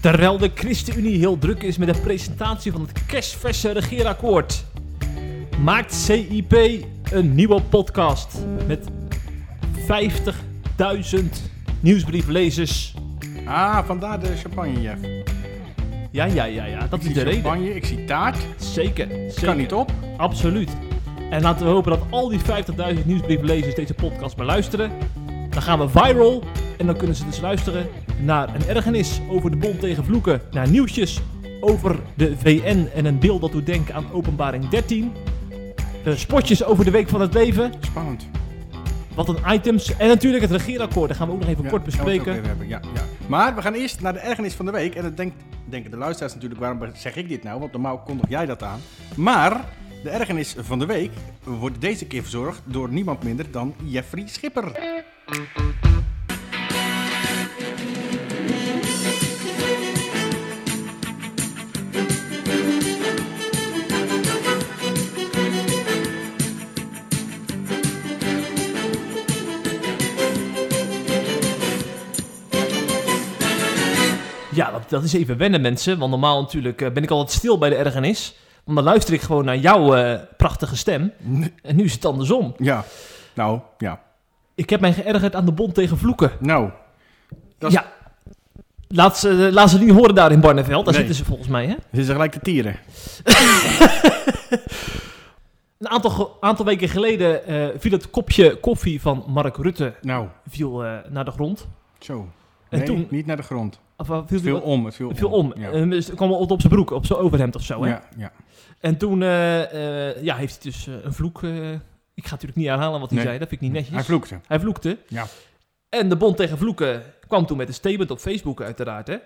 Terwijl de ChristenUnie heel druk is met de presentatie van het kerstverse regeerakkoord, maakt CIP een nieuwe podcast met 50.000 nieuwsbrieflezers. Ah, vandaar de champagne, Jeff. Ja, ja, ja, ja, dat Ik is de reden. champagne, ik zie taart. Zeker, zeker. Kan niet op. Absoluut. En laten we hopen dat al die 50.000 nieuwsbrieflezers deze podcast beluisteren. Dan gaan we viral en dan kunnen ze dus luisteren naar een ergernis over de bond tegen vloeken, naar nieuwtjes over de VN en een beeld dat doet denken aan openbaring 13. Eh, spotjes over de week van het leven, Spannend. wat een items en natuurlijk het regeerakkoord. Daar gaan we ook nog even Ja, kort bespreken. even hebben, Ja, ja. Maar we gaan eerst naar de ergernis van de week. En dat denkt, denken de luisteraars natuurlijk, waarom zeg ik dit nou? Want normaal kondig jij dat aan. Maar de ergernis van de week wordt deze keer verzorgd door niemand minder dan Jeffrey Schipper. Dat, is even wennen mensen, want normaal natuurlijk eh, ben ik altijd stil bij de ergernis. Want dan luister ik gewoon naar jouw eh, prachtige stem. En nu is het andersom. Ja, nou, ja. Ik heb mij geërgerd aan de bond tegen vloeken. Nou, Dat is- Ja. Laat ze, laat ze niet horen daar in Barneveld. Daar Nee. zitten ze volgens mij, hè? ze zijn gelijk de tieren. Een aantal, aantal weken geleden eh, viel het kopje koffie van Mark Rutte Nou, viel, eh, naar de grond. zo. En Nee, toen- niet naar de grond. Of, uh, viel, viel om, het viel, het viel om. Ja, Eh, dus het kwam op, op zijn broek, op zijn overhemd of zo, hè? ja, ja. En toen eh, eh, ja, heeft hij dus eh, een vloek... eh, ik ga natuurlijk niet herhalen wat hij Nee. zei, dat vind ik niet netjes. Hij vloekte. Hij vloekte. Ja. En de Bond tegen Vloeken kwam toen met een statement op Facebook uiteraard. Hè?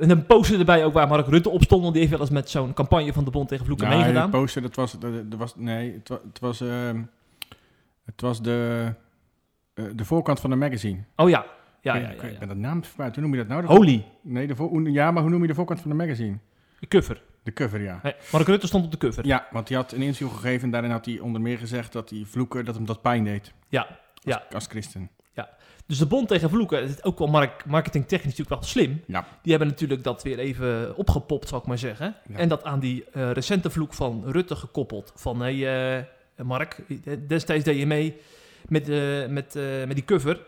En een poster erbij ook waar Mark Rutte op stond. Want die heeft wel eens met zo'n campagne van de Bond tegen Vloeken Ja, meegedaan. die poster, dat was, dat, dat was nee, het was, het was, ehm, het was de, eh, de voorkant van een magazine. Oh ja, ja, ja, ja, ik ja. ben dat naam verbuit. Hoe noem je dat nou? Holy, Nee, de ja, maar hoe noem je de voorkant van de magazine? de cover. De cover, ja. Nee, Mark Rutte stond op de cover. Ja, want hij had een interview gegeven en daarin had hij onder meer gezegd dat hij vloeken, dat hem dat pijn deed. Ja, Als, ja. als christen. Dus de Bond tegen Vloeken, is ook wel mark marketingtechnisch natuurlijk wel slim. Ja. Die hebben natuurlijk dat weer even opgepopt, zal ik maar zeggen. Ja. En dat aan die eh, recente vloek van Rutte gekoppeld. Van, hé hey, eh, Mark, destijds deed je mee met, eh, met, eh, met die cover.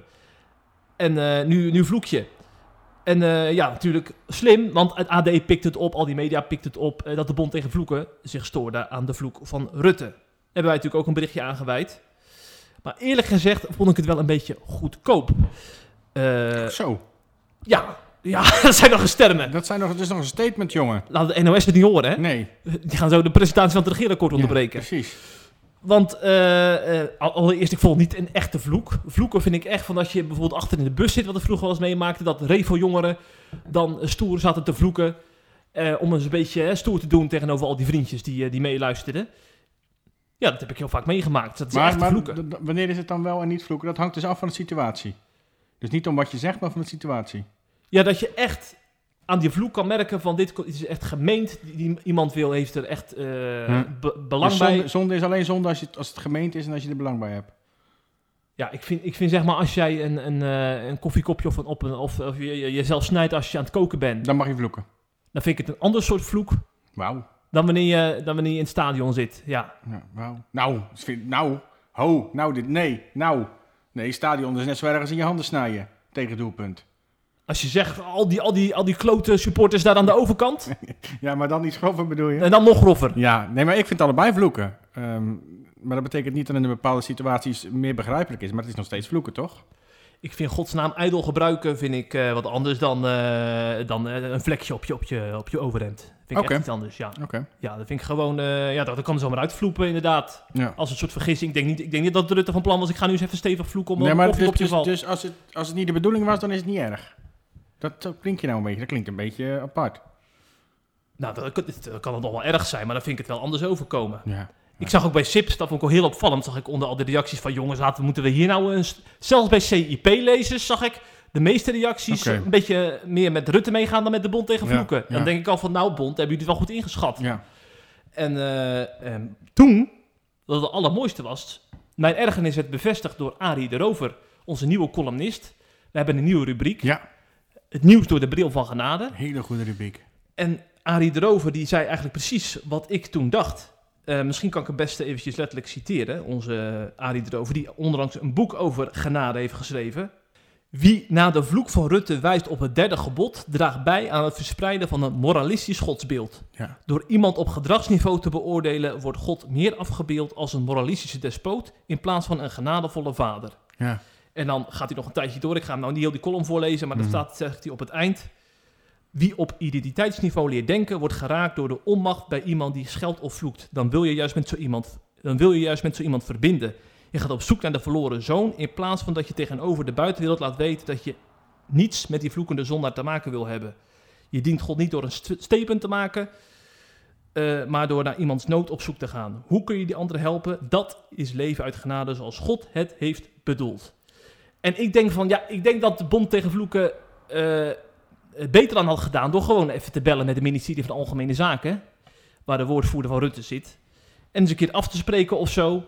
En eh, nu, nu vloek je. En eh, ja, natuurlijk slim, want het AD pikt het op, al die media pikt het op, eh, dat de Bond tegen Vloeken zich stoorde aan de vloek van Rutte. Hebben wij natuurlijk ook een berichtje aangeweid. Maar eerlijk gezegd vond ik het wel een beetje goedkoop. Zo, ja, ja, dat zijn nog eens termen. dat, zijn nog, dat is nog een statement, jongen. Laat de NOS het niet horen, hè? Nee. Die gaan zo de presentatie van het regeerakkoord Ja, onderbreken. precies. Want eh, eh, al- allereerst, ik vond het niet een echte vloek. Vloeken vind ik echt van als je bijvoorbeeld achter in de bus zit, wat ik vroeger wel eens meemaakte, dat revo-jongeren dan stoer zaten te vloeken. eh, om eens een beetje stoer te doen tegenover al die vriendjes die, die meeluisterden. Ja, dat heb ik heel vaak meegemaakt. Dat is Maar, echt maar vloeken. wanneer is het dan wel en niet vloeken? Dat hangt dus af van de situatie. Dus niet om wat je zegt, maar van de situatie. Ja, dat je echt aan die vloek kan merken van dit is echt gemeend. Die, iemand wil, heeft er echt be- belang Dus bij. zonde, zonde is alleen zonde als, je, het- als het gemeend is en als je er belang bij hebt. Ja, ik vind, ik vind zeg maar als jij een, een, eh, een koffiekopje of, een, op een, of, of je, je- jezelf snijdt als je aan het koken bent, Dan mag je vloeken. dan vind ik het een ander soort vloek Wauw. dan wanneer je, dan wanneer je in het stadion zit. Ja, Ja, wauw. Nou, nou, ho, nou, dit, nee, nou. Nee, stadion is net zo erg als in je handen snijden tegen het doelpunt. Als je zegt al die, al die, al die klote supporters daar aan de overkant, Ja, maar dan iets grover bedoel je? en dan nog groffer. Ja, nee, maar ik vind allebei vloeken. Ehm, maar dat betekent niet dat in bepaalde situaties meer begrijpelijk is. Maar het is nog steeds vloeken, toch? Ik vind godsnaam ijdel gebruiken vind ik eh, wat anders dan, eh, dan eh, een vlekje op je, op je, op je overhemd. Vind ik echt iets anders, ja. Oké. Ja, dat vind ik gewoon, ja, dat, dat kan er zomaar uitvloepen inderdaad. Ja. Als een soort vergissing. Ik denk niet, ik denk niet dat Rutte van plan was, ik ga nu eens even stevig vloeken om Nee, maar koffie dus, op je dus, dus als, het, als het niet de bedoeling was, dan is het niet erg. Dat, dat klinkt je nou een beetje. Dat klinkt een beetje apart. Nou, dat, kan het nog wel erg zijn, maar dan vind ik het wel anders overkomen. Ja. Ik zag ook bij Sips, dat vond ik wel heel opvallend, zag ik onder al de reacties van jongens, laten, moeten we hier nou eens... Zelfs bij CIP-lezers zag ik de meeste reacties een beetje meer met Rutte meegaan dan met de Bond tegen Vloeken. ja. Dan denk ik al van, nou Bond, hebben jullie het wel goed ingeschat. Ja. En eh, ehm, toen, dat het allermooiste was, mijn ergernis werd bevestigd door Arie de Rover, onze nieuwe columnist. We hebben een nieuwe rubriek. Ja. Het nieuws door de bril van genade. Hele goede rubriek. En Arie Drover die zei eigenlijk precies wat ik toen dacht. Uh, misschien kan ik het beste eventjes letterlijk citeren. Onze Arie Drover, die onlangs een boek over genade heeft geschreven. Wie na de vloek van Rutte wijst op het derde gebod, draagt bij aan het verspreiden van een moralistisch godsbeeld. Ja. Door iemand op gedragsniveau te beoordelen, wordt God meer afgebeeld als een moralistische despoot in plaats van een genadevolle vader. Ja. En dan gaat hij nog een tijdje door. Ik ga hem nou niet heel die column voorlezen, maar mm. dan staat, zegt hij op het eind. Wie op identiteitsniveau leert denken, wordt geraakt door de onmacht bij iemand die scheldt of vloekt. Dan wil je juist met zo iemand, dan wil je juist met zo iemand verbinden. Je gaat op zoek naar de verloren zoon, in plaats van dat je tegenover de buitenwereld laat weten dat je niets met die vloekende zondaar te maken wil hebben. Je dient God niet door een stepen te maken, uh, maar door naar iemands nood op zoek te gaan. Hoe kun je die anderen helpen? Dat is leven uit genade zoals God het heeft bedoeld. En ik denk van, ja, ik denk dat de Bond tegen Vloeken uh, beter aan had gedaan door gewoon even te bellen met het ministerie van Algemene Zaken, waar de woordvoerder van Rutte zit, en eens een keer af te spreken of zo.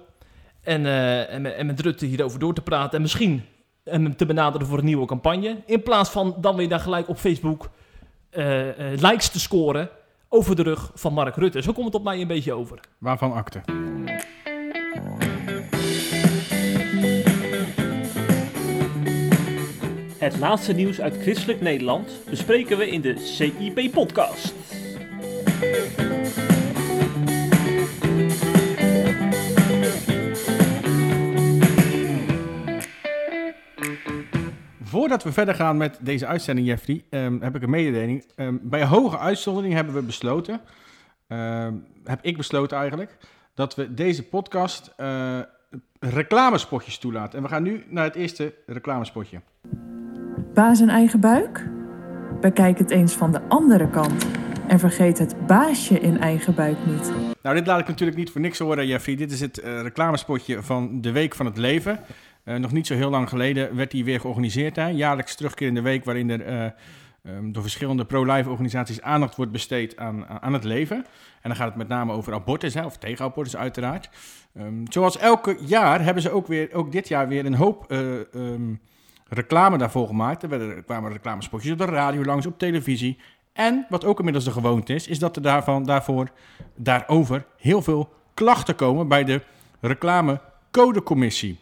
En, en, en, met Rutte hierover door te praten en misschien hem te benaderen voor een nieuwe campagne. In plaats van dan weer daar gelijk op Facebook likes te scoren over de rug van Mark Rutte. Zo komt het op mij een beetje over. Waarvan akte? Het laatste nieuws uit Christelijk Nederland bespreken we in de CIP-podcast. Voordat we verder gaan met deze uitzending, Jeffrey, um, heb ik een mededeling. Um, bij hoge uitzondering hebben we besloten, um, heb ik besloten eigenlijk, dat we deze podcast uh, reclamespotjes toelaten. En we gaan nu naar het eerste reclamespotje. Baas en eigen buik? Bekijk het eens van de andere kant. En vergeet het baasje in eigen buik niet. Nou, dit laat ik natuurlijk niet voor niks horen, Jeffrey. Dit is het uh, reclamespotje van de Week van het Leven. Uh, nog niet zo heel lang geleden werd die weer georganiseerd. Hè? Jaarlijks terugkerende week waarin er uh, um, door verschillende pro-life organisaties aandacht wordt besteed aan, aan het leven. En dan gaat het met name over abortus, hè, of tegen abortus uiteraard. Um, zoals elke jaar hebben ze ook, weer, ook dit jaar weer een hoop um, reclame daarvoor gemaakt. Er, werden, er kwamen reclamespotjes op de radio langs, op televisie. En wat ook inmiddels de gewoonte is, is dat er daarvan, daarvoor, daarover heel veel klachten komen bij de reclamecodecommissie.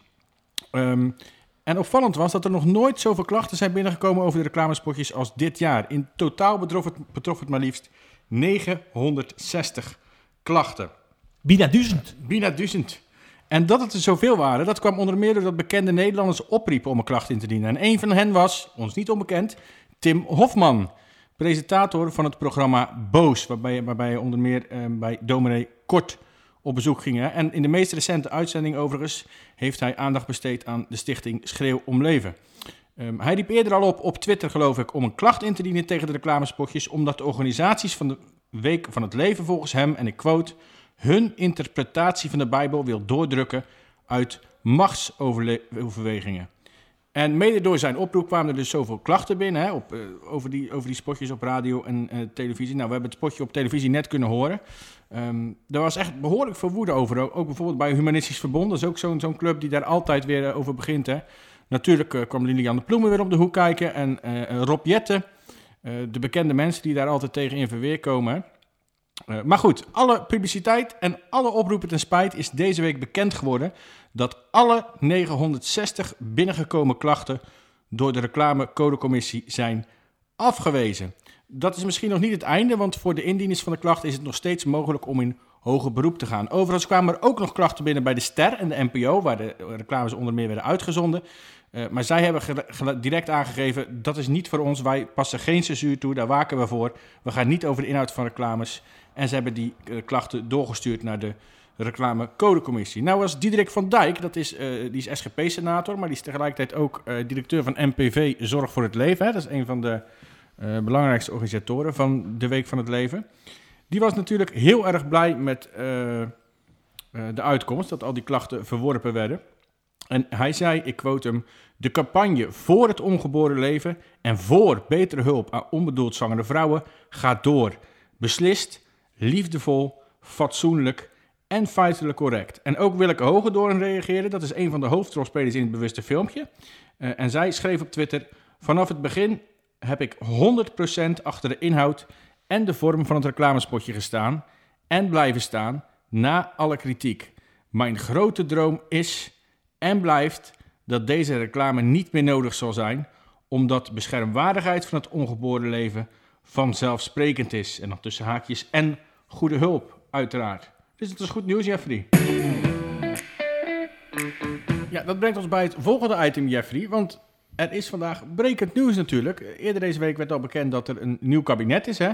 Um, en opvallend was dat er nog nooit zoveel klachten zijn binnengekomen over de reclamespotjes als dit jaar. In totaal betrof het, betrof het maar liefst 960 klachten. Bijna duizend. Bijna duizend. En dat het er zoveel waren, dat kwam onder meer doordat bekende Nederlanders opriepen om een klacht in te dienen. En een van hen was, ons niet onbekend, Tim Hofman, presentator van het programma Boos, waarbij, waarbij onder meer eh, bij dominee Kort op bezoek ging. Hè. En in de meest recente uitzending overigens heeft hij aandacht besteed aan de stichting Schreeuw om Leven. Um, hij riep eerder al op op Twitter, geloof ik, om een klacht in te dienen tegen de reclamespotjes, omdat de organisaties van de Week van het Leven volgens hem, en ik quote, hun interpretatie van de Bijbel wil doordrukken uit machtsoverwegingen. En mede door zijn oproep kwamen er dus zoveel klachten binnen hè, op, uh, over, die, over die spotjes op radio en uh, televisie. Nou, we hebben het spotje op televisie net kunnen horen. Um, er was echt behoorlijk veel woede over. Ook bijvoorbeeld bij Humanistisch Verbond. Dat is ook zo'n zo'n club die daar altijd weer uh, over begint. Hè. Natuurlijk kwam Lilian de Ploemen weer op de hoek kijken. En Rob Jette, de bekende mensen die daar altijd tegen in verweer komen. Maar goed, alle publiciteit en alle oproepen ten spijt is deze week bekend geworden dat alle 960 binnengekomen klachten door de reclamecodecommissie zijn afgewezen. Dat is misschien nog niet het einde, want voor de indieners van de klacht is het nog steeds mogelijk om in hoger beroep te gaan. Overigens kwamen er ook nog klachten binnen bij de Ster en de NPO, waar de reclames onder meer werden uitgezonden. Uh, maar zij hebben direct aangegeven, dat is niet voor ons, wij passen geen censuur toe, daar waken we voor. We gaan niet over de inhoud van reclames. En ze hebben die uh, klachten doorgestuurd naar de reclamecodecommissie. Nou was Diederik van Dijk, dat is, uh, die is SGP-senator, maar die is tegelijkertijd ook directeur van NPV Zorg voor het Leven. Hè. Dat is een van de belangrijkste organisatoren van de Week van het Leven. Die was natuurlijk heel erg blij met uh, uh, de uitkomst, dat al die klachten verworpen werden. En hij zei, ik quote hem, de campagne voor het ongeboren leven en voor betere hulp aan onbedoeld zwangere vrouwen gaat door. Beslist, liefdevol, fatsoenlijk en feitelijk correct. En ook Willeke Hogedoorn reageerde, dat is een van de hoofdrolspelers in het bewuste filmpje. en zij schreef op Twitter, vanaf het begin heb ik 100% achter de inhoud en de vorm van het reclamespotje gestaan en blijven staan na alle kritiek. Mijn grote droom is en blijft dat deze reclame niet meer nodig zal zijn, omdat beschermwaardigheid van het ongeboren leven vanzelfsprekend is. En dan tussen haakjes en goede hulp, uiteraard. Dus het is goed nieuws, Jeffrey. Ja, dat brengt ons bij het volgende item, Jeffrey. Want er is vandaag brekend nieuws natuurlijk. Eerder deze week werd al bekend dat er een nieuw kabinet is. Hè?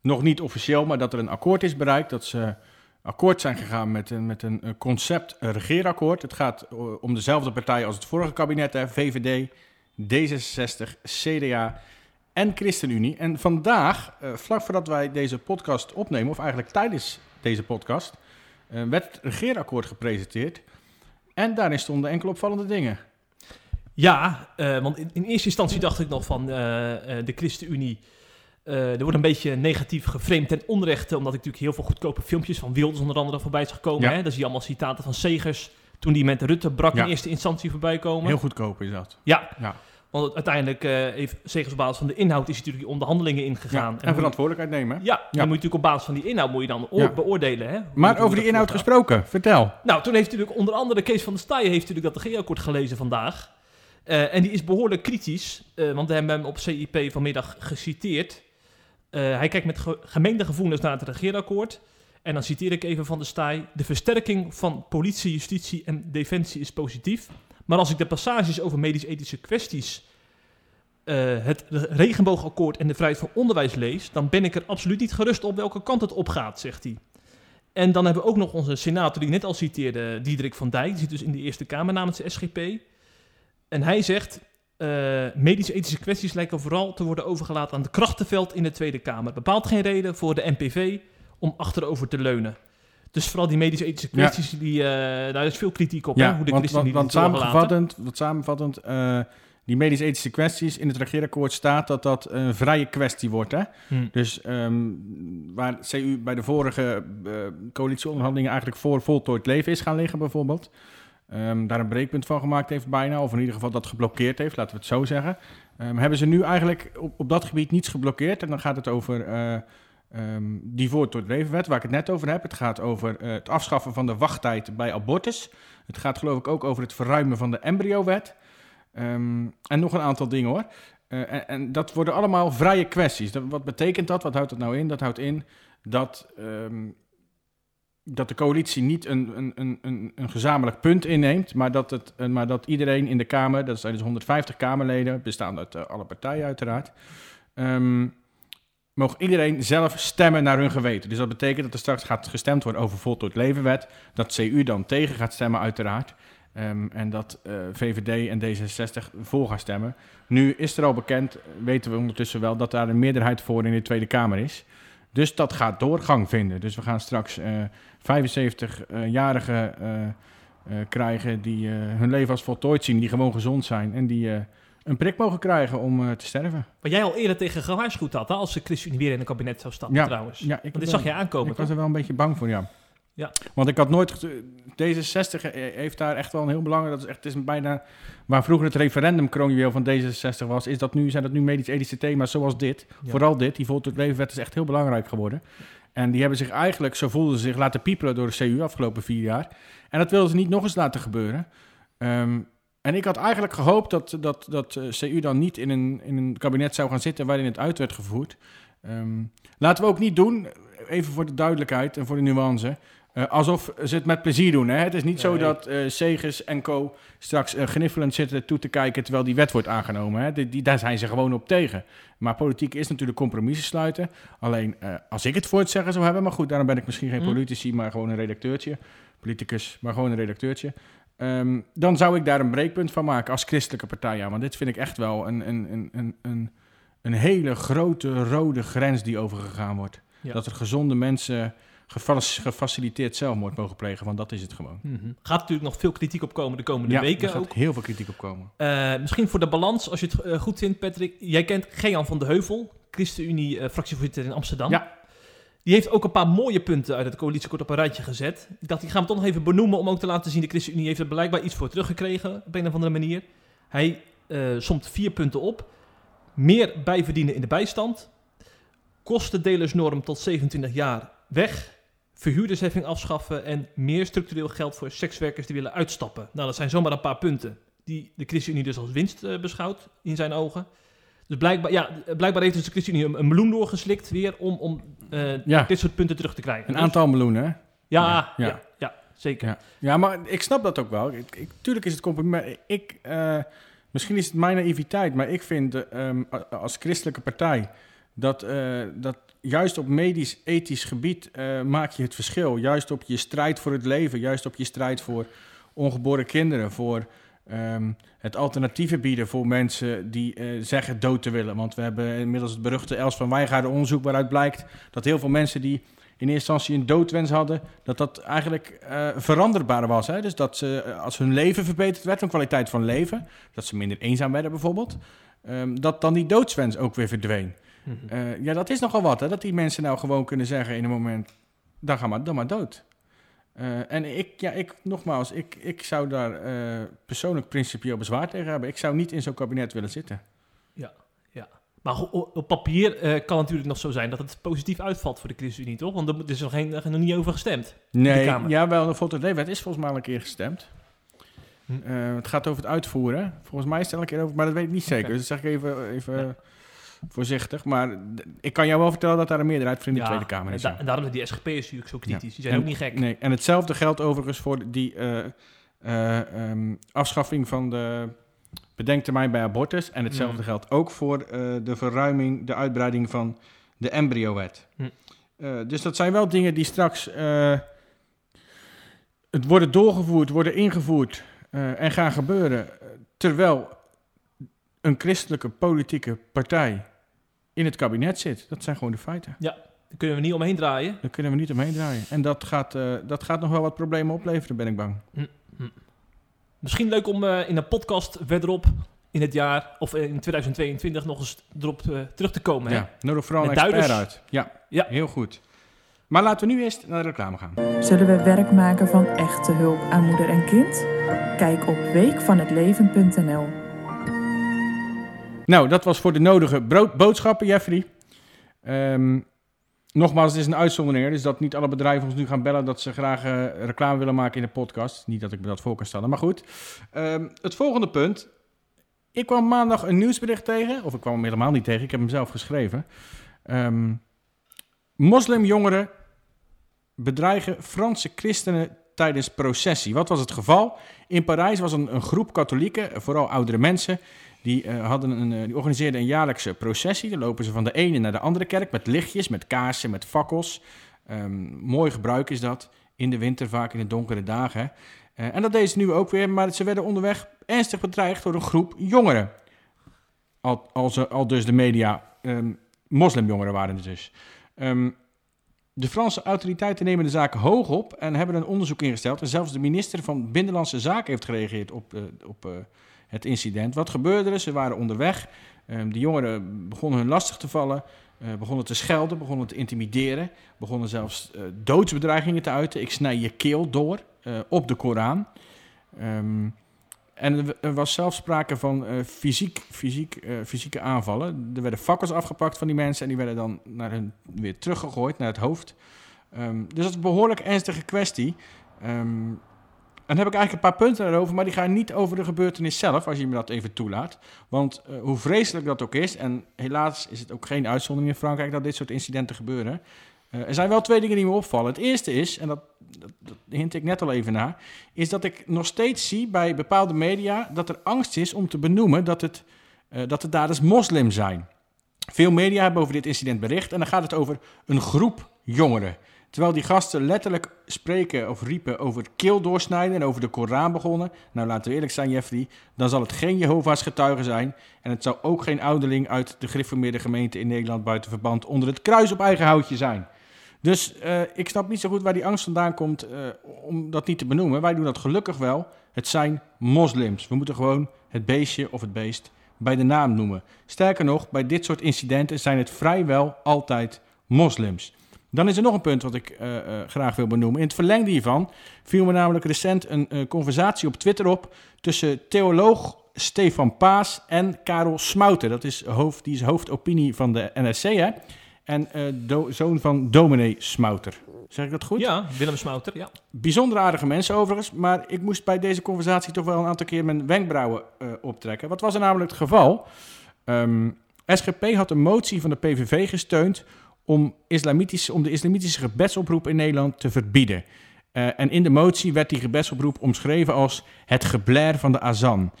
Nog niet officieel, maar dat er een akkoord is bereikt. Dat ze akkoord zijn gegaan met een, met een concept regeerakkoord. Het gaat eh, om dezelfde partij als het vorige kabinet, hè? VVD, D66, CDA en ChristenUnie. En vandaag, eh, vlak voordat wij deze podcast opnemen, of eigenlijk tijdens deze podcast, eh, werd het regeerakkoord gepresenteerd. En daarin stonden enkele opvallende dingen. Ja, eh, want in, in eerste instantie dacht ik nog van eh, eh, de ChristenUnie. er wordt een beetje negatief geframed ten onrechte, omdat ik natuurlijk heel veel goedkope filmpjes van Wilders onder andere voorbij is gekomen. Ja. Hè? Zie je allemaal citaten van Segers toen die met Rutte brak Ja. in eerste instantie voorbij komen. Heel goedkoop is dat. Ja, Ja. want uiteindelijk eh heeft Segers op basis van de inhoud is natuurlijk die onderhandelingen Ja, ingegaan. en verantwoordelijkheid nemen. ja, dan moet je natuurlijk op basis van die inhoud moet je dan Ja. beoordelen. Hè? Maar over die inhoud gesproken, vertel. Nou, toen heeft natuurlijk onder andere Kees van der Staaij heeft natuurlijk dat regeerakkoord gelezen vandaag. Eh, en die is behoorlijk kritisch, eh, want we hebben hem op CIP vanmiddag geciteerd. Eh, hij kijkt met ge- gevoelens naar het regeerakkoord. En dan citeer ik even van der Staaij. De versterking van politie, justitie en defensie is positief. Maar als ik de passages over medisch-ethische kwesties, het regenboogakkoord en de vrijheid van onderwijs lees, dan ben ik er absoluut niet gerust op welke kant het opgaat, zegt hij. En dan hebben we ook nog onze senator die ik net al citeerde, Diederik van Dijk. Die zit dus in de Eerste Kamer namens de SGP. En hij zegt, eh medisch-ethische kwesties lijken vooral te worden overgelaten aan het krachtenveld in de Tweede Kamer. Bepaalt geen reden voor de NPV om achterover te leunen. Dus vooral die medisch-ethische Ja. kwesties, die, eh, daar is veel kritiek op. hè, Ja, hoe de want, want, samenvattend, wat samenvattend eh, die medisch-ethische kwesties in het regeerakkoord staat dat dat een vrije kwestie wordt. Hè? Hm. Dus ehm, waar CU bij de vorige coalitieonderhandelingen eigenlijk voor voltooid leven is gaan liggen bijvoorbeeld. Ehm, daar een breekpunt van gemaakt heeft bijna, of in ieder geval dat geblokkeerd heeft, laten we het zo zeggen. Ehm, hebben ze nu eigenlijk op, op dat gebied niets geblokkeerd. En dan gaat het over eh, ehm, die waar ik het net over heb. Het gaat over eh, het afschaffen van de wachttijd bij abortus. Het gaat geloof ik ook over het verruimen van de embryowet. En nog een aantal dingen hoor. Eh, en, dat worden allemaal vrije kwesties. Wat betekent dat? Wat houdt dat nou in? Dat houdt in dat, dat de coalitie niet een, een, een, een, gezamenlijk punt inneemt, maar dat, het, eh, maar dat iedereen in de Kamer, dat zijn dus 150 Kamerleden, bestaande uit eh, alle partijen uiteraard, ehm, mogen iedereen zelf stemmen naar hun geweten. Dus dat betekent dat er straks gaat gestemd worden over voltooid levenwet, dat CU dan tegen gaat stemmen uiteraard. Ehm, en dat eh, VVD en D66 voor gaan stemmen. Nu is er al bekend, weten we ondertussen wel, dat daar een meerderheid voor in de Tweede Kamer is. Dus dat gaat doorgang vinden. Dus we gaan straks eh 75-jarigen eh, eh, krijgen die eh, hun leven als voltooid zien, die gewoon gezond zijn en die eh, een prik mogen krijgen om eh, te sterven. Waar jij al eerder tegen gewaarschuwd had, hè, als de ChristenUnie weer in een kabinet zou stappen Ja, trouwens. Ja, ik Want dit wel- zag je aankomen, Ik was er wel een beetje bang voor, ja. Ja. Want ik had nooit... ge- D66 heeft daar echt wel een heel belangrijk... Dat is echt het is bijna... Waar vroeger het referendum kroonjuweel van D66 was... Is dat nu, zijn dat nu medisch-ethische thema's zoals dit. Ja. Vooral dit. Die voltooid levenwet is echt heel belangrijk geworden. En die hebben zich eigenlijk... Zo voelden ze zich laten piepelen door de CU afgelopen vier jaar. En dat wilden ze niet nog eens laten gebeuren. Ehm, en ik had eigenlijk gehoopt dat, dat, dat eh, CU dan niet in een, in een kabinet zou gaan zitten... waarin het uit werd gevoerd. Ehm, laten we ook niet doen, even voor de duidelijkheid en voor de nuance... eh, alsof ze het met plezier doen. Hè? Het is niet zo dat Segers en co. straks eh, gniffelend zitten toe te kijken terwijl die wet wordt aangenomen. Hè? Die, die, daar zijn ze gewoon op tegen. Maar politiek is natuurlijk compromissen sluiten. Alleen als ik het voor het zeggen zou hebben, maar goed, daarom ben ik misschien geen Hm. politici, maar gewoon een redacteurtje. Politicus, maar gewoon een redacteurtje. Ehm, dan zou ik daar een breekpunt van maken als christelijke partij. Ja, want dit vind ik echt wel een, een, een, een, een, een hele grote rode grens die overgegaan wordt. Ja. Dat er gezonde mensen gefaciliteerd zelfmoord mogen plegen, want dat is het gewoon. Mhm. Gaat natuurlijk nog veel kritiek op komen de komende ja, weken er gaat ook. heel veel kritiek op komen. Eh, misschien voor de balans, als je het eh, goed vindt, Patrick. Jij kent Gean van de Heuvel, ChristenUnie eh, in Amsterdam. Ja. Die heeft ook een paar mooie punten uit het coalitieakkoord op een rijtje gezet. Ik dacht, die gaan we toch nog even benoemen om ook te laten zien... de ChristenUnie heeft er blijkbaar iets voor teruggekregen op een of andere manier. Hij somt vier punten op. meer bijverdienen in de bijstand, kostendelersnorm tot 27 jaar weg, verhuurdersheffing afschaffen en meer structureel geld voor sekswerkers die willen uitstappen. Nou, dat zijn zomaar een paar punten die de ChristenUnie dus als winst eh, beschouwt in zijn ogen. Dus blijkbaar, ja, blijkbaar heeft dus de ChristenUnie een, een meloen doorgeslikt weer om, om eh, Ja. dit soort punten terug te krijgen. Een Dus- aantal miljoenen, hè? ja, Ja, ja, zeker. Ja. ja, maar ik snap dat ook wel. Ik, ik, tuurlijk is het maar Ik, eh, misschien is het mijn naïviteit, maar ik vind eh, ehm, als christelijke partij dat, eh, dat juist op medisch-ethisch gebied eh, maak je het verschil. Juist op je strijd voor het leven, juist op je strijd voor ongeboren kinderen, voor ehm, het alternatieven bieden voor mensen die eh, zeggen dood te willen. Want we hebben inmiddels het beruchte Els van Wijngaarden onderzoek waaruit blijkt dat heel veel mensen die in eerste instantie een doodwens hadden, dat dat eigenlijk veranderbaar was. Hè? Dus dat ze, als hun leven verbeterd werd, hun kwaliteit van leven, dat ze minder eenzaam werden bijvoorbeeld, ehm, dat dan die doodswens ook weer verdween. Mhm. Eh, ja, dat is nogal wat, hè? dat die mensen nou gewoon kunnen zeggen in een moment, dan ga maar, dan maar dood. Eh, en ik, ja, ik, nogmaals, ik, ik zou daar eh, persoonlijk principieel bezwaar tegen hebben. Ik zou niet in zo'n kabinet willen zitten. Maar go- o- op papier kan het natuurlijk nog zo zijn dat het positief uitvalt voor de ChristenUnie, toch? Want er is nog, geen, nog niet over gestemd. Nee, ja, wel, de fotoleefwet is volgens mij al een keer gestemd. Hm. Het gaat over het uitvoeren. Volgens mij is het al een keer over, maar dat weet ik niet zeker. Dus dat zeg ik even, even Ja. Voorzichtig. Maar ik kan jou wel vertellen dat daar een meerderheid voor in de Ja, Tweede Kamer is. da- en daarom zijn die SGP'ers natuurlijk zo kritisch. Ja. Die zijn En- ook niet gek. Nee, en hetzelfde geldt overigens voor die eh, eh, ehm, afschaffing van de bedenktermijn bij abortus. En hetzelfde Mm. geldt ook voor eh, de verruiming, de uitbreiding van de embryowet. Eh, dus dat zijn wel dingen die straks het worden doorgevoerd, worden ingevoerd en gaan gebeuren. terwijl een christelijke politieke partij in het kabinet zit. Dat zijn gewoon de feiten. Daar kunnen we niet omheen draaien. Daar kunnen we niet omheen draaien. En dat gaat, eh, dat gaat nog wel wat problemen opleveren, ben ik bang. Misschien leuk om eh, in een podcast verderop in het jaar, of in 2022, nog eens erop eh, terug te komen. hè? Ja, nodig vooral een Met expert duiders. uit. Ja, Ja. heel goed. Maar laten we nu eerst naar de reclame gaan. Zullen we werk maken van echte hulp aan moeder en kind? Kijk op weekvanhetleven.nl. Nou, dat was voor de nodige boodschappen, Jeffrey. Ehm, nogmaals, het is een uitzondering, dus dat niet alle bedrijven ons nu gaan bellen dat ze graag eh, reclame willen maken in de podcast. Niet dat ik me dat voor kan stellen, maar goed. Ehm, het volgende punt. Ik kwam maandag een nieuwsbericht tegen, of ik kwam hem helemaal niet tegen, ik heb hem zelf geschreven. Ehm, moslimjongeren bedreigen Franse christenen tijdens processie. Wat was het geval? In Parijs was een, een groep katholieken, vooral oudere mensen, die, eh, hadden een, eh, die organiseerden een jaarlijkse processie. Dan lopen ze van de ene naar de andere kerk met lichtjes, met kaarsen, met fakkels. Ehm, mooi gebruik is dat. In de winter, vaak in de donkere dagen. Eh, en dat deden ze nu ook weer, maar ze werden onderweg ernstig bedreigd door een groep jongeren. Al, al, dus de media, ehm, moslimjongeren waren het dus. Ehm, de Franse autoriteiten nemen de zaak hoog op en hebben een onderzoek ingesteld. En zelfs de minister van Binnenlandse Zaken heeft gereageerd op, op het incident. Wat gebeurde er? Ze waren onderweg. Ehm de jongeren begonnen hun lastig te vallen, eh, begonnen te schelden, begonnen te intimideren, begonnen zelfs eh, doodsbedreigingen te uiten. Ik snij je keel door eh, op de Koran. Ehm, en er, was zelfs sprake van fysiek, fysiek, fysieke aanvallen. Er werden fakkels afgepakt van die mensen en die werden dan naar hun weer teruggegooid, naar het hoofd. Ehm, dus dat is een behoorlijk ernstige kwestie. En dan heb ik eigenlijk een paar punten daarover, maar die gaan niet over de gebeurtenis zelf, als je me dat even toelaat. Want eh, hoe vreselijk dat ook is, en helaas is het ook geen uitzondering in Frankrijk dat dit soort incidenten gebeuren. eh, er zijn wel twee dingen die me opvallen. Het eerste is, en dat, dat, hint ik net al even naar, is dat ik nog steeds zie bij bepaalde media dat er angst is om te benoemen dat, het, eh, dat de daders moslim zijn. Veel media hebben over dit incident bericht en dan gaat het over een groep jongeren. Terwijl die gasten letterlijk spreken of riepen over keel doorsnijden en over de Koran begonnen. Nou, laten we eerlijk zijn, Jeffrey. Dan zal het geen Jehovah's getuige zijn. En het zou ook geen ouderling uit de gereformeerde gemeente in Nederland buiten verband onder het kruis op eigen houtje zijn. Dus eh, ik snap niet zo goed waar die angst vandaan komt eh, om dat niet te benoemen. Wij doen dat gelukkig wel. Het zijn moslims. We moeten gewoon het beestje of het beest bij de naam noemen. Sterker nog, bij dit soort incidenten zijn het vrijwel altijd moslims. Dan is er nog een punt wat ik eh, eh, graag wil benoemen. In het verlengde hiervan viel me namelijk recent een eh, conversatie op Twitter op tussen theoloog Stefan Paas en Karel Smouten. Dat is hoofd, die is hoofdopinie van de NRC, hè? En do- zoon van dominee Smouter. Zeg ik dat goed? Ja, Willem Smouter, ja. Bijzonder aardige mensen overigens, maar ik moest bij deze conversatie toch wel een aantal keer mijn wenkbrauwen optrekken. Wat was er namelijk het geval? Ehm, SGP had een motie van de PVV gesteund om, islamitisch, om de islamitische gebedsoproep in Nederland te verbieden. Eh, en in de motie werd die gebedsoproep omschreven als het geblair van de azan.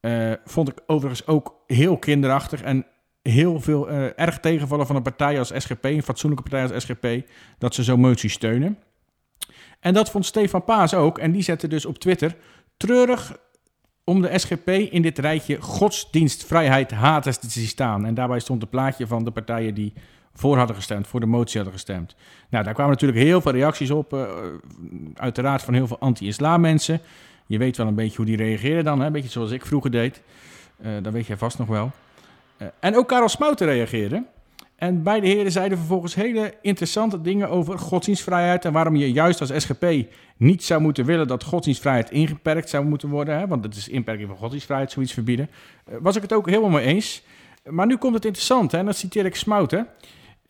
Eh, vond ik overigens ook heel kinderachtig en heel veel eh, erg tegenvallen van een partij als SGP, een fatsoenlijke partij als SGP, dat ze zo'n motie steunen. En dat vond Stefan Paas ook. En die zette dus op Twitter treurig om de SGP in dit rijtje godsdienstvrijheid haters te zien staan. En daarbij stond het plaatje van de partijen die voor hadden gestemd, voor de motie hadden gestemd. Nou, daar kwamen natuurlijk heel veel reacties op. eh, uiteraard van heel veel anti-islam mensen. Je weet wel een beetje hoe die reageren dan, hè? een beetje zoals ik vroeger deed. Eh dat weet jij vast nog wel. Eh, en ook Karel Smouten reageerde. En beide heren zeiden vervolgens hele interessante dingen over godsdienstvrijheid. En waarom je juist als SGP niet zou moeten willen dat godsdienstvrijheid ingeperkt zou moeten worden. Hè? Want het is inperking van godsdienstvrijheid, zoiets verbieden. Was ik het ook helemaal mee eens. Maar nu komt het interessant, hè? en dat citeer ik Smouten.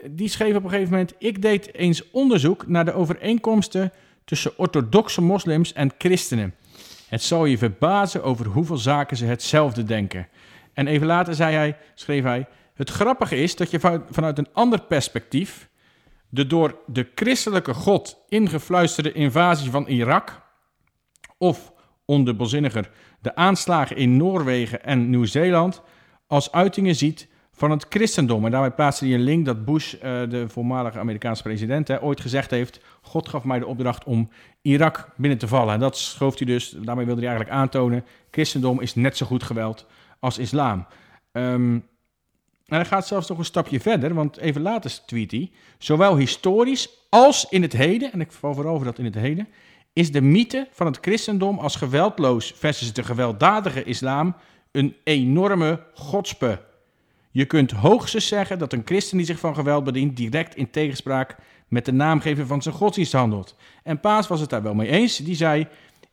Die schreef op een gegeven moment: Ik deed eens onderzoek naar de overeenkomsten tussen orthodoxe moslims en christenen. Het zal je verbazen over hoeveel zaken ze hetzelfde denken. En even later zei hij, schreef hij: Het grappige is dat je van- vanuit een ander perspectief de door de christelijke God ingefluisterde invasie van Irak, of ondubbelzinniger de aanslagen in Noorwegen en Nieuw-Zeeland, als uitingen ziet van het christendom. En daarbij plaatste hij een link dat Bush, eh, de voormalige Amerikaanse president, hè, ooit gezegd heeft: God gaf mij de opdracht om Irak binnen te vallen. En dat schoof hij dus, daarmee wilde hij eigenlijk aantonen: christendom is net zo goed geweld als islam. Ehm, en hij gaat zelfs nog een stapje verder, want even later tweet hij: zowel historisch als in het heden, en ik val voorover dat in het heden, is de mythe van het christendom als geweldloos versus de gewelddadige islam een enorme godspe. Je kunt hoogstens zeggen dat een christen die zich van geweld bedient direct in tegenspraak met de naamgever van zijn godsdienst handelt. En Paas was het daar wel mee eens. Die zei: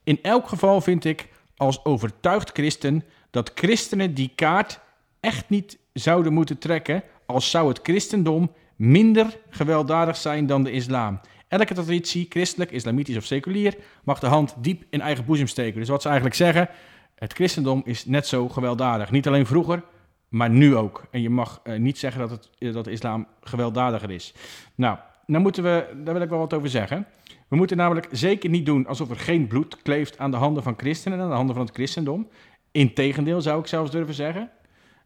In elk geval vind ik als overtuigd christen dat christenen die kaart echt niet zouden moeten trekken, als zou het christendom minder gewelddadig zijn dan de islam. Elke traditie, christelijk, islamitisch of seculier, mag de hand diep in eigen boezem steken. Dus wat ze eigenlijk zeggen, het christendom is net zo gewelddadig. Niet alleen vroeger, maar nu ook. En je mag eh, niet zeggen dat, het, eh, dat de islam gewelddadiger is. Nou, nou moeten we, daar wil ik wel wat over zeggen. We moeten namelijk zeker niet doen alsof er geen bloed kleeft aan de handen van christenen, aan de handen van het christendom. Integendeel zou ik zelfs durven zeggen.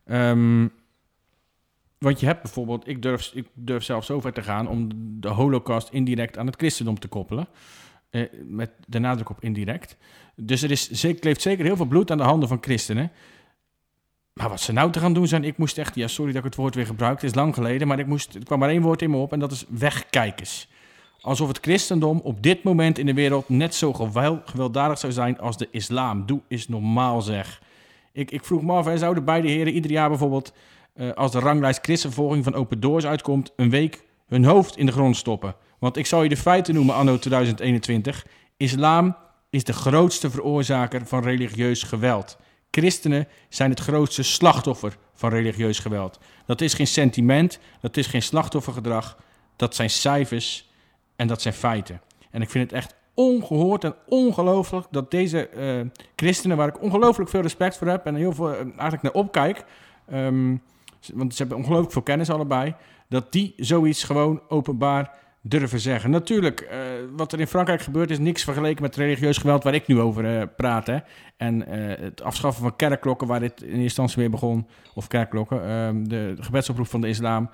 Ehm, want je hebt bijvoorbeeld, ik durf, ik durf zelfs zo ver te gaan om de holocaust indirect aan het christendom te koppelen. Eh, met de nadruk op indirect. Dus er is, kleeft zeker heel veel bloed aan de handen van christenen. Maar wat ze nou te gaan doen zijn, ik moest echt, ja sorry dat ik het woord weer gebruik, het is lang geleden, maar ik moest, er kwam maar één woord in me op en dat is wegkijkers. Alsof het christendom op dit moment in de wereld net zo gewel- gewelddadig zou zijn als de islam. Doe is normaal zeg. Ik, ik vroeg me af, zouden beide heren ieder jaar bijvoorbeeld, eh, als de ranglijst christenvervolging van Open Doors uitkomt, een week hun hoofd in de grond stoppen? Want ik zal je de feiten noemen anno 2021. Islam is de grootste veroorzaker van religieus geweld. Christenen zijn het grootste slachtoffer van religieus geweld. Dat is geen sentiment, dat is geen slachtoffergedrag, dat zijn cijfers en dat zijn feiten. En ik vind het echt ongehoord en ongelooflijk dat deze eh, christenen, waar ik ongelooflijk veel respect voor heb en heel veel eh, eigenlijk naar opkijk, ehm, want ze hebben ongelooflijk veel kennis allebei, dat die zoiets gewoon openbaar durven zeggen. Natuurlijk, eh, wat er in Frankrijk gebeurt is niks vergeleken met religieus geweld waar ik nu over eh, praat. Hè. En eh, het afschaffen van kerkklokken, waar dit in eerste instantie mee begon, of kerkklokken, ehm, de gebedsoproep van de islam,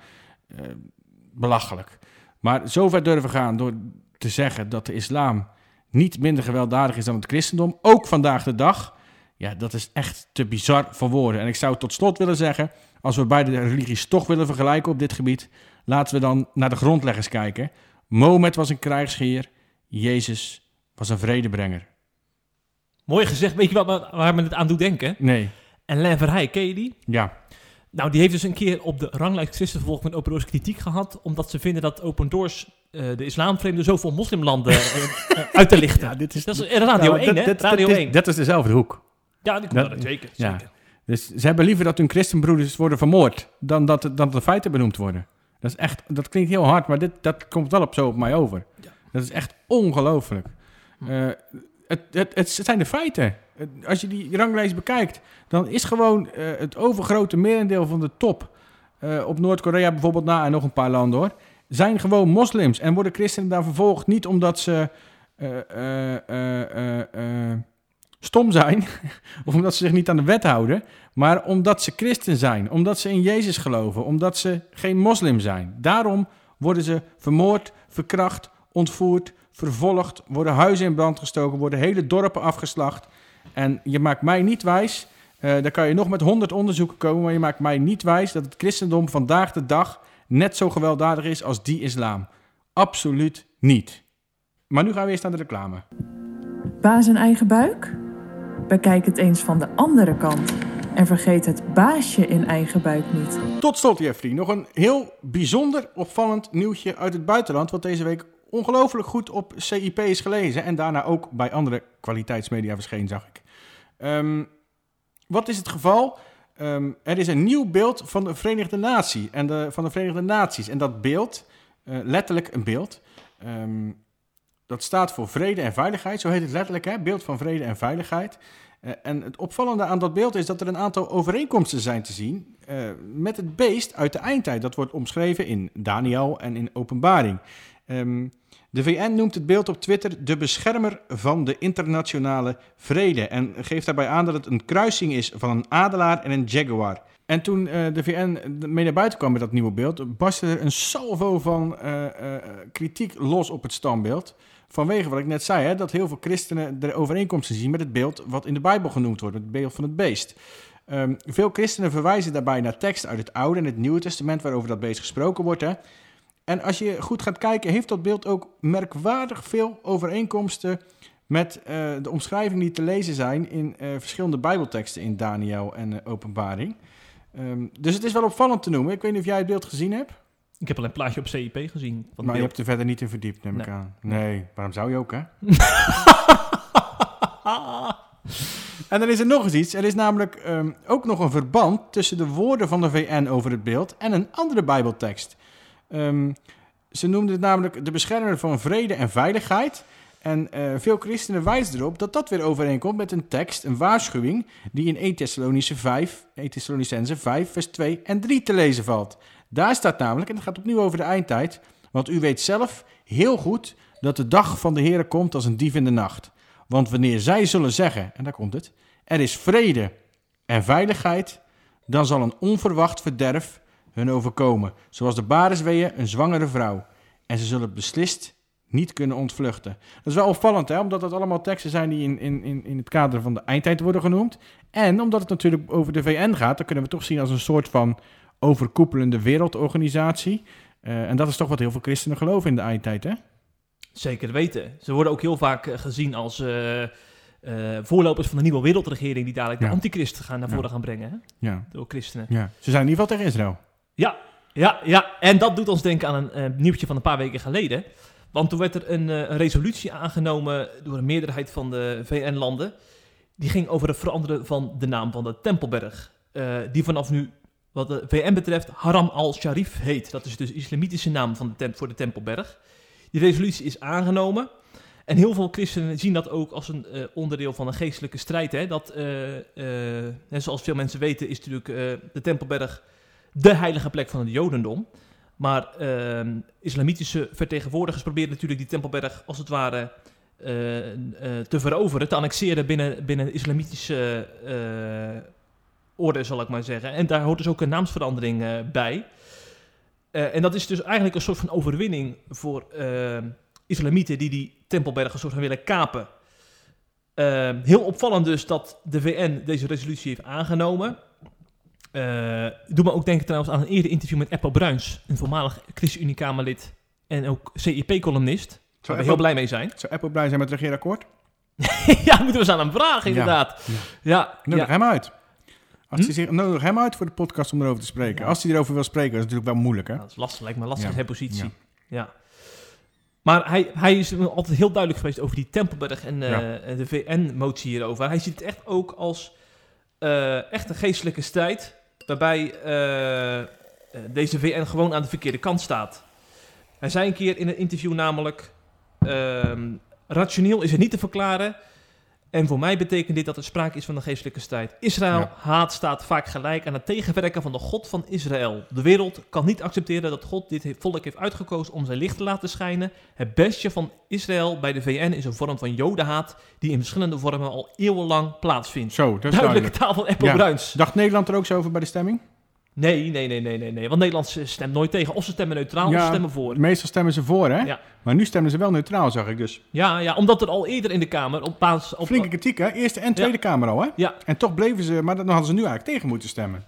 belachelijk. Maar zover durven gaan door te zeggen dat de islam niet minder gewelddadig is dan het christendom, ook vandaag de dag, ja, dat is echt te bizar voor woorden. En ik zou tot slot willen zeggen, als we beide religies toch willen vergelijken op dit gebied, laten we dan naar de grondleggers kijken. Mohammed was een krijgsheer, Jezus was een vredebrenger. Mooi gezegd, weet je wat, waar me het aan doet denken? Nee, En Verheij, ken je die? ja, Nou, die heeft dus een keer op de ranglijst christenvervolging met Open Doors kritiek gehad, omdat ze vinden dat Open Doors eh, de islamvreemden zoveel moslimlanden eh, eh, uit te lichten. Ja, dit is- dat is Radio Nou, 1, hè? dat- Radio dat is- 1. Dat is dezelfde hoek. ja, dat- dat, zeker. ja. zeker. Dus ze hebben liever dat hun christenbroeders worden vermoord dan dat, dat de feiten benoemd worden. Dat is echt, dat klinkt heel hard, maar dit, dat komt wel op zo op mij over. Ja. Dat is echt ongelooflijk. Hm. Eh, het, het, het zijn de feiten. Als je die ranglijst bekijkt, dan is gewoon eh, het overgrote merendeel van de top eh, op Noord-Korea bijvoorbeeld na en nog een paar landen hoor, zijn gewoon moslims en worden christenen daar vervolgd niet omdat ze stom zijn of omdat ze zich niet aan de wet houden, maar omdat ze christen zijn, omdat ze in Jezus geloven, omdat ze geen moslim zijn. Daarom worden ze vermoord, verkracht, ontvoerd, vervolgd, worden huizen in brand gestoken, worden hele dorpen afgeslacht. En je maakt mij niet wijs, eh daar kan je nog met honderd onderzoeken komen, maar je maakt mij niet wijs dat het christendom vandaag de dag net zo gewelddadig is als die islam. Absoluut niet. Maar nu gaan we eerst naar de reclame. Baas en eigen buik? Bekijk het eens van de andere kant. En vergeet het baasje in eigen buik niet. Tot slot, Jeffrey, nog een heel bijzonder opvallend nieuwtje uit het buitenland, wat deze week ongelooflijk goed op CIP is gelezen en daarna ook bij andere kwaliteitsmedia verscheen, zag ik. Ehm, wat is het geval? Ehm, er is een nieuw beeld van de Verenigde, Natie en de, van de Verenigde Naties. En dat beeld, eh, letterlijk een beeld, ehm, dat staat voor vrede en veiligheid. Zo heet het letterlijk, hè? beeld van vrede en veiligheid. Eh, en het opvallende aan dat beeld is dat er een aantal overeenkomsten zijn te zien eh, met het beest uit de eindtijd. Dat wordt omschreven in Daniel en in Openbaring. Ehm, de VN noemt het beeld op Twitter de beschermer van de internationale vrede. En geeft daarbij aan dat het een kruising is van een adelaar en een jaguar. En toen eh, de VN mee naar buiten kwam met dat nieuwe beeld, barstte er een salvo van kritiek los op het standbeeld. Vanwege wat ik net zei, hè, dat heel veel christenen de overeenkomsten zien met het beeld wat in de Bijbel genoemd wordt, het beeld van het beest. Ehm, veel christenen verwijzen daarbij naar teksten uit het Oude en het Nieuwe Testament waarover dat beest gesproken wordt. En als je goed gaat kijken, heeft dat beeld ook merkwaardig veel overeenkomsten met eh, de omschrijvingen die te lezen zijn in eh, verschillende Bijbelteksten in Daniel en eh, Openbaring. Ehm, dus het is wel opvallend te noemen. Ik weet niet of jij het beeld gezien hebt, Ik heb al een plaatje op CIP gezien. Maar je hebt er verder niet in verdiept, neem ik aan. Nee, waarom zou je ook, hè? En dan is er nog eens iets. Er is namelijk ehm, ook nog een verband tussen de woorden van de VN over het beeld en een andere Bijbeltekst. Ehm, ze noemden het namelijk de beschermer van vrede en veiligheid. En eh, veel christenen wijzen erop dat dat weer overeenkomt met een tekst, een waarschuwing, die in 1 Thessalonice 5, 1 Thessalonicense 5, vers 2 en 3 te lezen valt. Daar staat namelijk, en het gaat opnieuw over de eindtijd, want u weet zelf heel goed dat de dag van de Heer komt als een dief in de nacht. Want wanneer zij zullen zeggen, en daar komt het, er is vrede en veiligheid, dan zal een onverwacht verderf hun overkomen, zoals de baresweeën een zwangere vrouw. En ze zullen beslist niet kunnen ontvluchten. Dat is wel opvallend, hè? omdat dat allemaal teksten zijn die in, in, in, het kader van de eindtijd worden genoemd. En omdat het natuurlijk over de VN gaat, dan kunnen we toch zien als een soort van overkoepelende wereldorganisatie. Eh, en dat is toch wat heel veel christenen geloven in de eindtijd, hè? Zeker weten. Ze worden ook heel vaak eh, gezien als eh, voorlopers van de nieuwe wereldregering die dadelijk Ja. de antichristen gaan naar Ja. voren gaan brengen. Hè? Ja. Door christenen. ja. Ze zijn in ieder geval tegen Israël. Ja, ja, ja. En dat doet ons denken aan een nieuwtje van een paar weken geleden. Want toen werd er een, een resolutie aangenomen door een meerderheid van de VN-landen. Die ging over het veranderen van de naam van de Tempelberg. Die vanaf nu, wat de VN betreft, Haram al-Sharif heet. Dat is dus de islamitische naam van de voor de Tempelberg. Die resolutie is aangenomen. En heel veel christenen zien dat ook als een eh, onderdeel van een geestelijke strijd. Hè? Dat, eh, eh, zoals veel mensen weten, is natuurlijk de Tempelberg de heilige plek van het Jodendom. Maar islamitische vertegenwoordigers proberen natuurlijk die Tempelberg als het ware te veroveren, te annexeren binnen, binnen islamitische orde, zal ik maar zeggen. En daar hoort dus ook een naamsverandering eh, bij. Eh, en dat is dus eigenlijk een soort van overwinning voor eh, islamieten die die Tempelberg een soort van willen kapen. Heel opvallend dus dat de VN deze resolutie heeft aangenomen. Doe me ook denken trouwens aan een eerder interview met Eppo Bruins, een voormalig ChristenUnie-Kamerlid en ook CIP-columnist. Waar we heel blij mee zijn. Zou Apple blij zijn met het regeerakkoord? ja, moeten we eens aan hem vragen, inderdaad. Ja. Ja, Nodig ja. hem uit. Als Hm? hij zich, nodig hem uit voor de podcast om erover te spreken. Als hij erover wil spreken, dat is natuurlijk wel moeilijk, hè? Dat is lastig, lijkt me lastig zijn positie. Ja. Maar hij, hij is altijd heel duidelijk geweest over die Tempelberg en eh, Ja. de VN-motie hierover. Hij ziet het echt ook als eh, echt een geestelijke strijd. Waarbij eh, deze VN gewoon aan de verkeerde kant staat. Hij zei een keer in een interview namelijk... ehm, rationeel is het niet te verklaren. En voor mij betekent dit dat er sprake is van een geestelijke strijd. Israël Ja. haat staat vaak gelijk aan het tegenwerken van de God van Israël. De wereld kan niet accepteren dat God dit volk heeft uitgekozen om zijn licht te laten schijnen. Het bestje van Israël bij de VN is een vorm van jodenhaat die in verschillende vormen al eeuwenlang plaatsvindt. Zo, dat is Duidelijke duidelijk. taal van Apple Ja. Bruins. Dacht Nederland er ook zo over bij de stemming? Nee, nee, nee, nee, nee, nee. Want Nederland stemt nooit tegen. Of ze stemmen neutraal, of Ja. ze stemmen voor. Meestal stemmen ze voor, hè? Ja. Maar nu stemmen ze wel neutraal, zag ik dus. Ja, ja, omdat er al eerder in de Kamer op basis... Op, Flinke kritiek, hè? Eerste en Tweede Kamer al, hè? Ja. En toch bleven ze, maar dan hadden ze nu eigenlijk tegen moeten stemmen.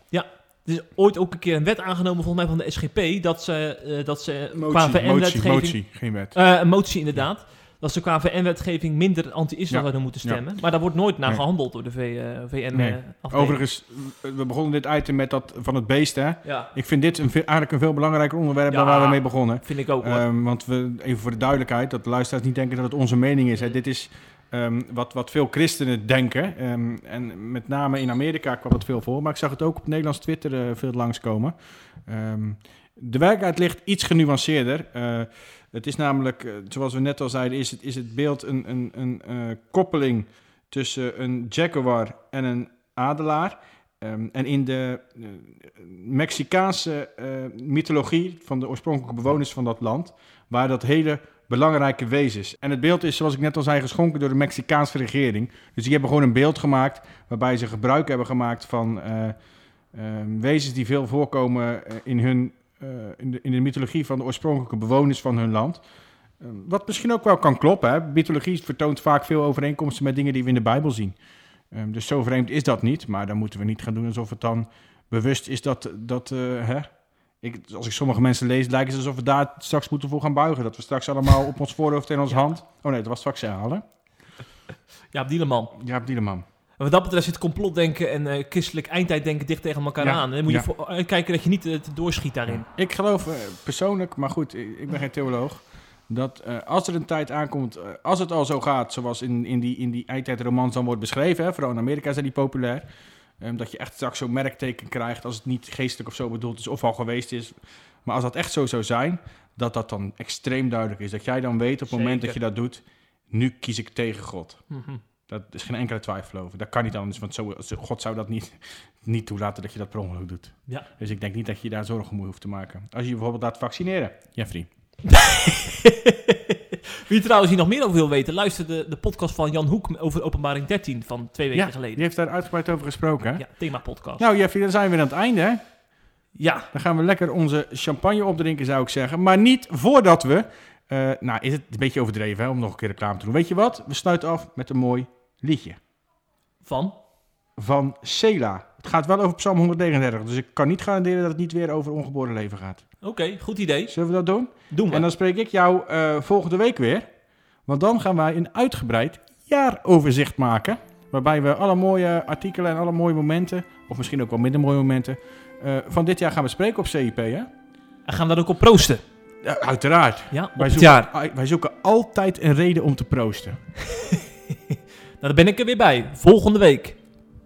Er is ooit ook een keer een wet aangenomen, volgens mij van de SGP, dat ze, eh, dat ze qua Motie, motie, motie, geen wet. Eh, een motie inderdaad. Dat ze qua VN-wetgeving minder anti-Israël Ja. zouden moeten stemmen. Maar daar wordt nooit naar Nee. gehandeld door de v, eh, VN. Nee. eh. Overigens, we begonnen dit item met dat van het beest, hè? Ja, Ik vind dit een, eigenlijk een veel belangrijker onderwerp dan waar we mee begonnen. vind ik ook. Ehm, want we, even voor de duidelijkheid, dat de luisteraars niet denken dat het onze mening is. Hè. Dit is ehm, wat, wat veel christenen denken. Ehm, en met name in Amerika kwam het veel voor. Maar ik zag het ook op Nederlands Twitter eh, veel langskomen. Ehm de werkelijkheid ligt iets genuanceerder. Eh, het is namelijk, eh, zoals we net al zeiden, is het, is het beeld een, een, een eh, koppeling tussen een jaguar en een adelaar. Ehm, en in de Mexicaanse mythologie van de oorspronkelijke bewoners van dat land, waren dat hele belangrijke wezens. En het beeld is, zoals ik net al zei, geschonken door de Mexicaanse regering. Dus die hebben gewoon een beeld gemaakt waarbij ze gebruik hebben gemaakt van eh, eh, wezens die veel voorkomen in, hun, in, de, in de mythologie van de oorspronkelijke bewoners van hun land. Eh, wat misschien ook wel kan kloppen. Hè? Mythologie vertoont vaak veel overeenkomsten met dingen die we in de Bijbel zien. Ehm, dus zo vreemd is dat niet. Maar dan moeten we niet gaan doen alsof het dan bewust is dat... dat eh, hè? Ik, als ik sommige mensen lees, lijkt het alsof we daar straks moeten voor gaan buigen. Dat we straks allemaal op ons voorhoofd en onze Ja. hand... Oh nee, dat was straks herhalen. Ja, Dieleman. Ja, Dieleman. Wat dat betreft zit complotdenken en eh, christelijk eindtijddenken dicht tegen elkaar Ja, aan. En dan moet ja. je voor, uitkijken dat je niet eh, te doorschiet daarin. Ik geloof eh, persoonlijk, maar goed, ik, ik ben geen theoloog... dat eh, als er een tijd aankomt, eh, als het al zo gaat... zoals in, in die, in die eindtijdromans dan wordt beschreven... Hè, vooral in Amerika zijn die populair... ehm, dat je echt straks zo'n merkteken krijgt... als het niet geestelijk of zo bedoeld is of al geweest is... maar als dat echt zo zou zijn... dat dat dan extreem duidelijk is. Dat jij dan weet op het moment dat je dat doet... nu kies ik tegen God. Mhm. Dat is geen enkele twijfel over. Dat kan niet anders, want zo, God zou dat niet, niet toelaten dat je dat per ongeluk doet. Ja. Dus ik denk niet dat je daar zorgen om hoeft te maken. Als je je bijvoorbeeld laat vaccineren, Jeffrey. Wie trouwens hier nog meer over wil weten, luister de, de podcast van Jan Hoek over openbaring 13 van twee weken Ja, geleden. die heeft daar uitgebreid over gesproken. Hè? Ja, thema podcast. Nou Jeffrey, dan zijn we weer aan het einde. Hè? ja, Dan gaan we lekker onze champagne opdrinken, zou ik zeggen. Maar niet voordat we... eh, nou, is het een beetje overdreven hè, om nog een keer reclame te doen. Weet je wat? We sluiten af met een mooi liedje. van? Van Sela. Het gaat wel over Psalm 139. Dus ik kan niet garanderen dat het niet weer over ongeboren leven gaat. Oké, goed idee. Zullen we dat doen? Doen we. En dan spreek ik jou eh, volgende week weer. Want dan gaan wij een uitgebreid jaaroverzicht maken. Waarbij we alle mooie artikelen en alle mooie momenten, of misschien ook wel minder mooie momenten, eh, van dit jaar gaan bespreken op CIP. Hè? En gaan we daar ook op proosten. Ja, uiteraard. Ja, Wij zoeken, wij zoeken altijd een reden om te proosten. Nou, daar ben ik er weer bij. Volgende week.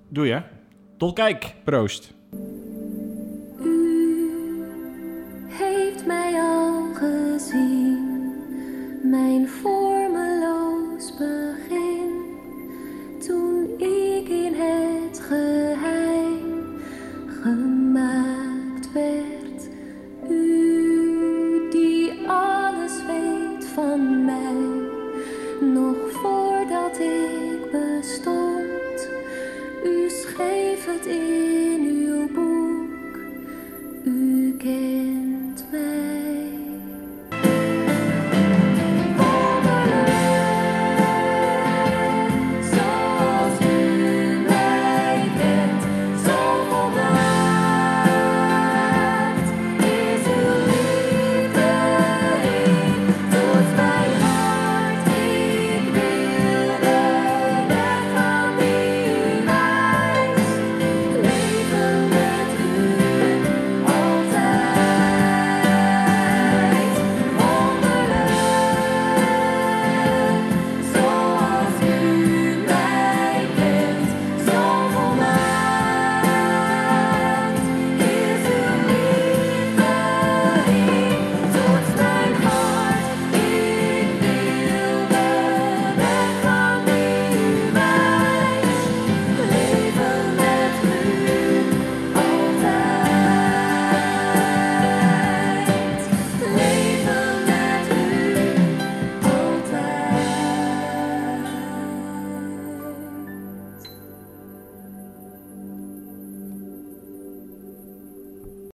Doe je? Tot kijk. Proost. U heeft mij al gezien, mijn vormeloos begin. Toen ik in het geheim schreef